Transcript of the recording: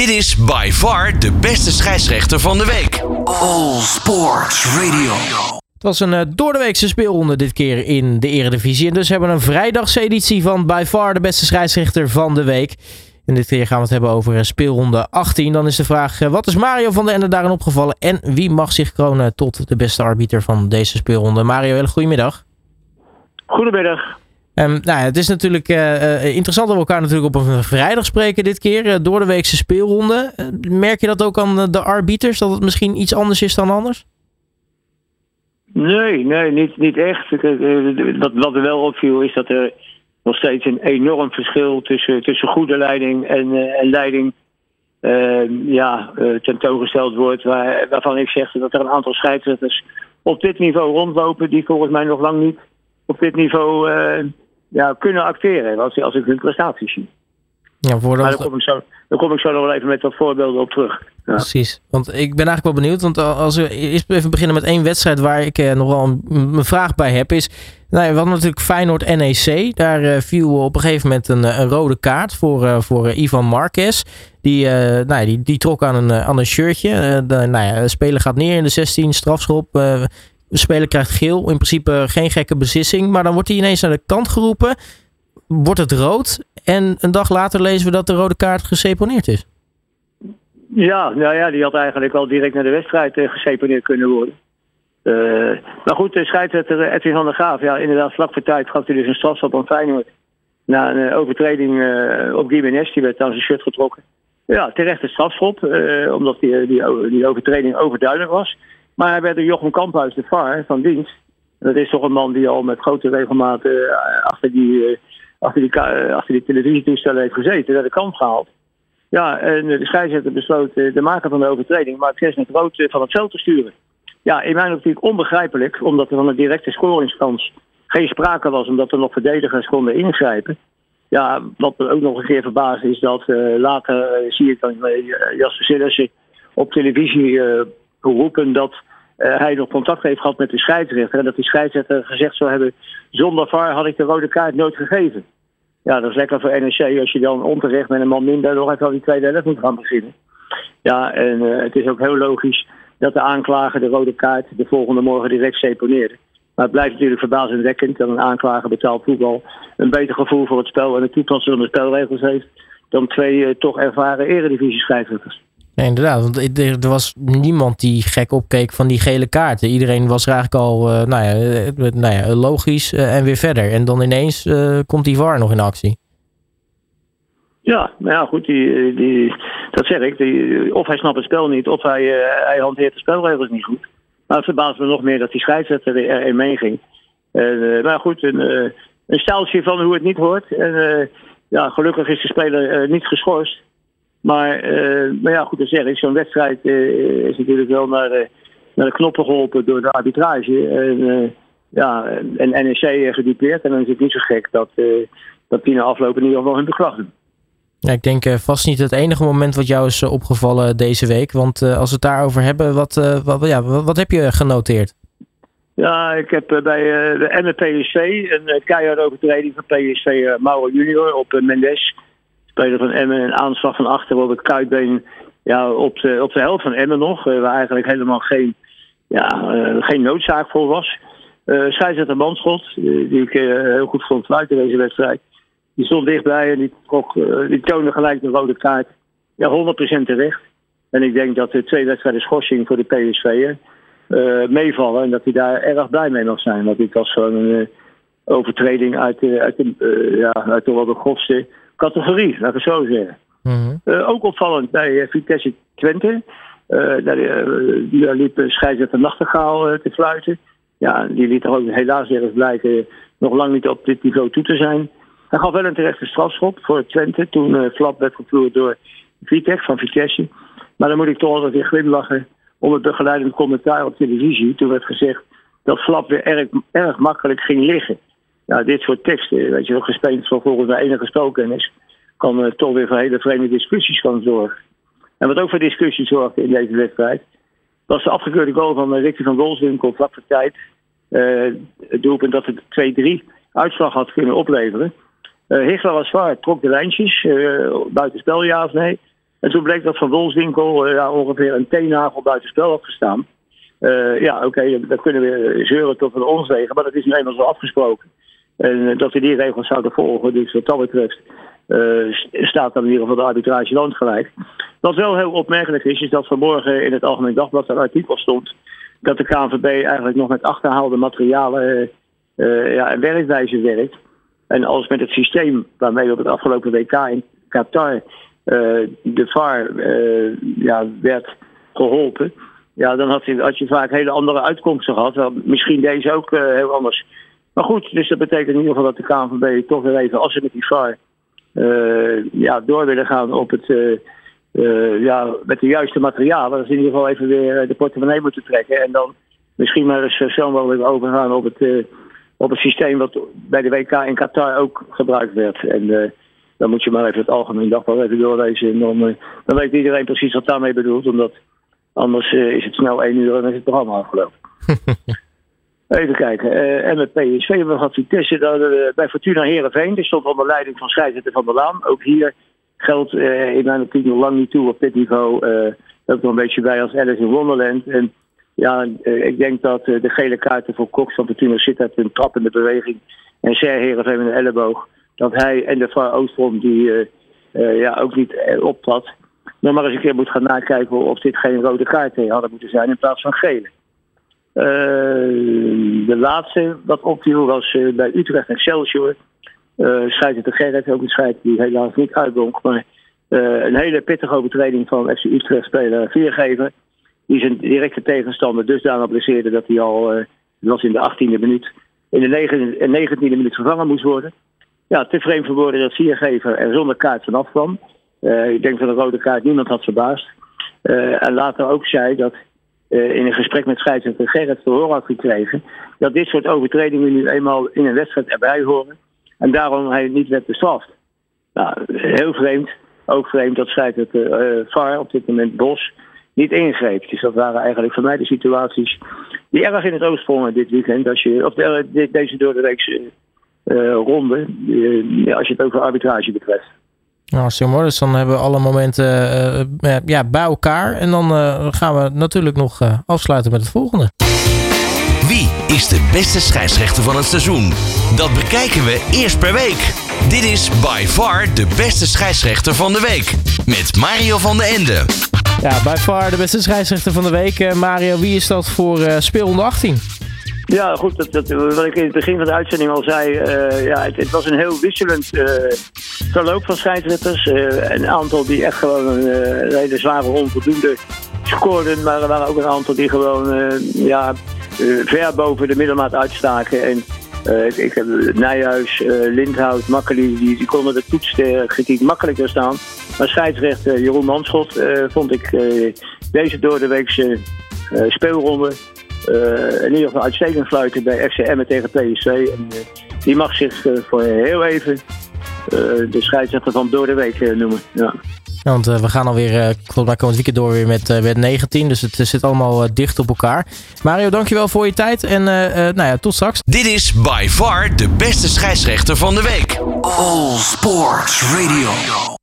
Dit is by far de beste scheidsrechter van de week. All Sports Radio. Het was een uh, doordeweekse speelronde dit keer in de Eredivisie. En dus hebben we een vrijdagseditie van by far de beste scheidsrechter van de week. En dit keer gaan we het hebben over uh, speelronde 18. Dan is de vraag, uh, wat is Mario van der Ende daarin opgevallen? En wie mag zich kronen tot de beste arbiter van deze speelronde? Mario, hele goedemiddag. Goedemiddag. Um, nou, het is natuurlijk uh, interessant dat we elkaar natuurlijk op een vrijdag spreken dit keer. Uh, door de weekse speelronde. merk je dat ook aan de arbiters? Dat het misschien iets anders is dan anders? Nee, nee, niet, niet echt. Wat, wat er wel opviel is dat er nog steeds een enorm verschil tussen, tussen goede leiding en, en leiding ehm, ja, tentoongesteld wordt. Waar, waarvan ik zeg dat er een aantal scheidsrechters op dit niveau rondlopen die volgens mij nog lang niet op dit niveau ja, kunnen acteren als, als ik hun prestaties zie. Ja. Maar daar kom, ik zo, daar kom ik zo nog wel even met wat voorbeelden op terug. Ja. Precies. Want ik ben eigenlijk wel benieuwd. Want als we eerst even beginnen met één wedstrijd waar ik eh, nog wel een, een, vraag bij heb. Is, nou, we hadden natuurlijk Feyenoord NEC. Daar uh, viel op een gegeven moment een, een rode kaart voor, uh, voor Ivan Marquez. Die, nou, die, die trok aan een, aan een shirtje. de, nou ja, de speler gaat neer in de 16 strafschop. Speler krijgt geel. In principe geen gekke beslissing. Maar dan wordt hij ineens naar de kant geroepen. Wordt het rood. En een dag later lezen we dat de rode kaart geseponeerd is. Ja, nou ja, die had eigenlijk al direct naar de wedstrijd uh, geseponeerd kunnen worden. Uh, maar goed, de scheidsrechter Edwin van der Graaf, ja, inderdaad, vlak voor tijd gaf hij dus een strafstap aan Feyenoord. Na een uh, overtreding op Gimenez, die werd aan zijn shirt getrokken. Ja, terecht een strafschop, omdat die, die overtreding overduidelijk was. Maar werd door Jochem Kamphuis, de VAR, van dienst. Dat is toch een man die al met grote regelmaat uh, achter, die, uh, achter, die, uh, achter die televisietoestellen heeft gezeten. Dat de kant gehaald. Ja, en de scheidsrechter besloot de maker van de overtreding, Mark Ges met rood van het veld te sturen. Ja, in mijn optiek onbegrijpelijk, omdat er van een directe scoringskans geen sprake was, omdat er nog verdedigers konden ingrijpen. Ja, wat me ook nog een keer verbaasd is dat later zie ik dan Jasper Sillissen op televisie geroepen dat uh, hij nog contact heeft gehad met de scheidsrechter. En dat die scheidsrechter gezegd zou hebben: zonder VAR had ik de rode kaart nooit gegeven. Ja, dat is lekker voor NEC als je dan onterecht met een man minder nog even al die tweede helft moet gaan beginnen. Ja, en uh, het is ook heel logisch dat de aanklager de rode kaart de volgende morgen direct seponeerde. Maar het blijft natuurlijk verbazingwekkend dat een aanklager betaald voetbal een beter gevoel voor het spel en de toepassing van de spelregels heeft dan twee uh, toch ervaren eredivisie scheidsrechters. Nee, inderdaad. Want er, was niemand die gek opkeek van die gele kaarten. Iedereen was er eigenlijk al uh, nou ja, uh, nou ja, logisch uh, en weer verder. En dan ineens komt die VAR nog in actie. Ja, nou ja, goed. Die, die, dat zeg ik. Die, of hij snapt het spel niet, of hij, hij hanteert de spelregels niet goed. Maar het verbaast me nog meer dat die scheidsrechter erin meeging. maar goed, een, een van hoe het niet hoort. En ja, gelukkig is de speler niet geschorst. Maar, uh, maar ja, goed te zeggen, zo'n wedstrijd uh, is natuurlijk wel naar, naar de knoppen geholpen door de arbitrage. En, ja, en NEC gedupeerd. En dan is het niet zo gek dat, dat die na afloop in ieder geval hun beklag doen. Ja, ik denk vast niet het enige moment wat jou is opgevallen deze week. Want als we het daarover hebben, wat, wat, ja, wat, heb je genoteerd? Ja, ik heb bij de MPSC een keiharde overtreding van PSV Mauro Junior op Mendes speler van Emmen een aanslag van achter op het kuitbeen ja, op, de, op de helft van Emmen nog. Uh, waar eigenlijk helemaal geen, ja, uh, geen noodzaak voor was. Uh, scheidsrechter Manschot, die ik heel goed vond fluiten deze wedstrijd. Die stond dichtbij en die, trok, die toonde gelijk de rode kaart. Ja, 100% terecht. En ik denk dat de twee wedstrijden schorsing voor de PSV meevallen. En dat hij daar erg blij mee mag zijn. Want dit was gewoon een overtreding uit, uit, de, ja, uit de de categorie, laat ik het zo zeggen. Mm -hmm. ook opvallend bij Vitesse Twente. Uh, daar, daar liep scheidsrechter Nachtegaal te fluiten. Ja, die liet er ook helaas ergens blijken nog lang niet op dit niveau toe te zijn. Hij gaf wel een terechte strafschop voor Twente toen Flap werd gevloerd door Vitek van Vitesse. Maar dan moet ik toch altijd weer glimlachen om het begeleidend commentaar op televisie. Toen werd gezegd dat Flap weer erg, erg makkelijk ging liggen ja, dit soort teksten, weet je wel, gespeeld van volgens mij enige spelkennis, kan uh, toch weer voor hele vreemde discussies gaan zorgen. En wat ook voor discussies zorgde in deze wedstrijd, was de afgekeurde goal van uh, Ricky van Wolfswinkel vlak voor tijd. Uh, het doelpunt dat het 2-3 uitslag had kunnen opleveren. Uh, Hichler was zwaar, trok de lijntjes, buiten spel ja of nee. En toen bleek dat Van Wolfswinkel ja, ongeveer een teennagel buiten spel had gestaan. ja, oké, dat kunnen we zeuren tot van ons wegen, maar dat is nu eenmaal zo afgesproken. En dat we die regels zouden volgen. Dus wat dat betreft staat dan in ieder geval de arbitrage landgelijk. Wat wel heel opmerkelijk is, is dat vanmorgen in het Algemeen Dagblad een artikel stond dat de KNVB eigenlijk nog met achterhaalde materialen uh, ja, een werkwijze werkt. En als met het systeem waarmee op het afgelopen WK in Qatar de VAR ja, werd geholpen, ja, dan had je, had je vaak hele andere uitkomsten gehad. Misschien deze ook heel anders. Maar goed, dus dat betekent in ieder geval dat de KNVB toch weer even, als ze met die VAR ja, door willen gaan op het uh, ja, met de juiste materialen. Dat is in ieder geval even weer de portemonnee moeten trekken. En dan misschien maar eens zo mogelijk overgaan op het, op het systeem wat bij de WK in Qatar ook gebruikt werd. En dan moet je maar even het algemeen dagblad even doorlezen. En dan, dan weet iedereen precies wat daarmee bedoelt. Omdat anders is het snel één uur en is het programma afgelopen. Even kijken. En met PSV we gehad Vitesse bij Fortuna Herenveen. Die stond onder leiding van scheidsrechter Van der Laan. Ook hier geldt in mijn opinie nog lang niet toe op dit niveau. Ook nog een beetje bij als Alice in Wonderland. En ja, ik denk dat de gele kaarten voor Cox van Fortuna zit uit een trappende beweging. En Ser Herenveen met een elleboog. Dat hij en de Var Oostrom die ja, ook niet optrad. Nog maar eens een keer moet gaan nakijken of dit geen rode kaarten hadden moeten zijn in plaats van gele. De laatste wat opviel was bij Utrecht en. Uh, scheidsrechter Gerrit, ook een scheid die helaas niet uitdonk. Maar uh, een hele pittige overtreding van FC Utrecht-speler Viergever. Die zijn directe tegenstander dusdanig blesseerde dat hij al, uh, was in de 18e minuut, in de 19e minuut vervangen moest worden. Ja, te vreemd voor woorden dat Viergever er zonder kaart vanaf kwam. ik denk dat een rode kaart niemand had verbaasd. en later ook zei dat in een gesprek met scheidsrechter Gerrit te horen had gekregen dat dit soort overtredingen nu eenmaal in een wedstrijd erbij horen. En daarom hij niet werd bestraft. Nou, heel vreemd. Ook vreemd dat het uh, VAR, op dit moment Bos, niet ingreep. Dus dat waren eigenlijk voor mij de situaties die erg in het oog sprongen dit weekend. Als je, of de, deze door de weekse ronde, als je het over arbitrage betreft. Nou, Simon, dus dan hebben we alle momenten uh, ja, bij elkaar. En dan gaan we natuurlijk nog afsluiten met het volgende. Wie is de beste scheidsrechter van het seizoen? Dat bekijken we eerst per week. Dit is by far de beste scheidsrechter van de week. Met Mario van den Ende. Ja, by far de beste scheidsrechter van de week. Mario, wie is dat voor uh, Speel 18? Ja, goed. Dat, dat, wat ik in het begin van de uitzending al zei. Uh, ja, het, het, was een heel wisselend verloop van scheidsrechters. een aantal die echt gewoon een hele zware onvoldoende scoorden. Maar er waren ook een aantal die gewoon ja, ver boven de middelmaat uitstaken. En ik, ik, heb Nijhuis, Lindhout, Makkeli, die, die konden de toetskritiek makkelijker staan. Maar scheidsrechter Jeroen Manschot vond ik deze door de weekse speelronde in ieder geval uitstekend fluiten bij FCM tegen PSV. En, die mag zich voor heel even de scheidsrechter van door de week noemen. Ja. Want uh, we gaan alweer, uh, komend weekend door weer met, uh, met 19. Dus het zit allemaal dicht op elkaar. Mario, dankjewel voor je tijd. En nou ja, tot straks. Dit is by far de beste scheidsrechter van de week. All Sports Radio.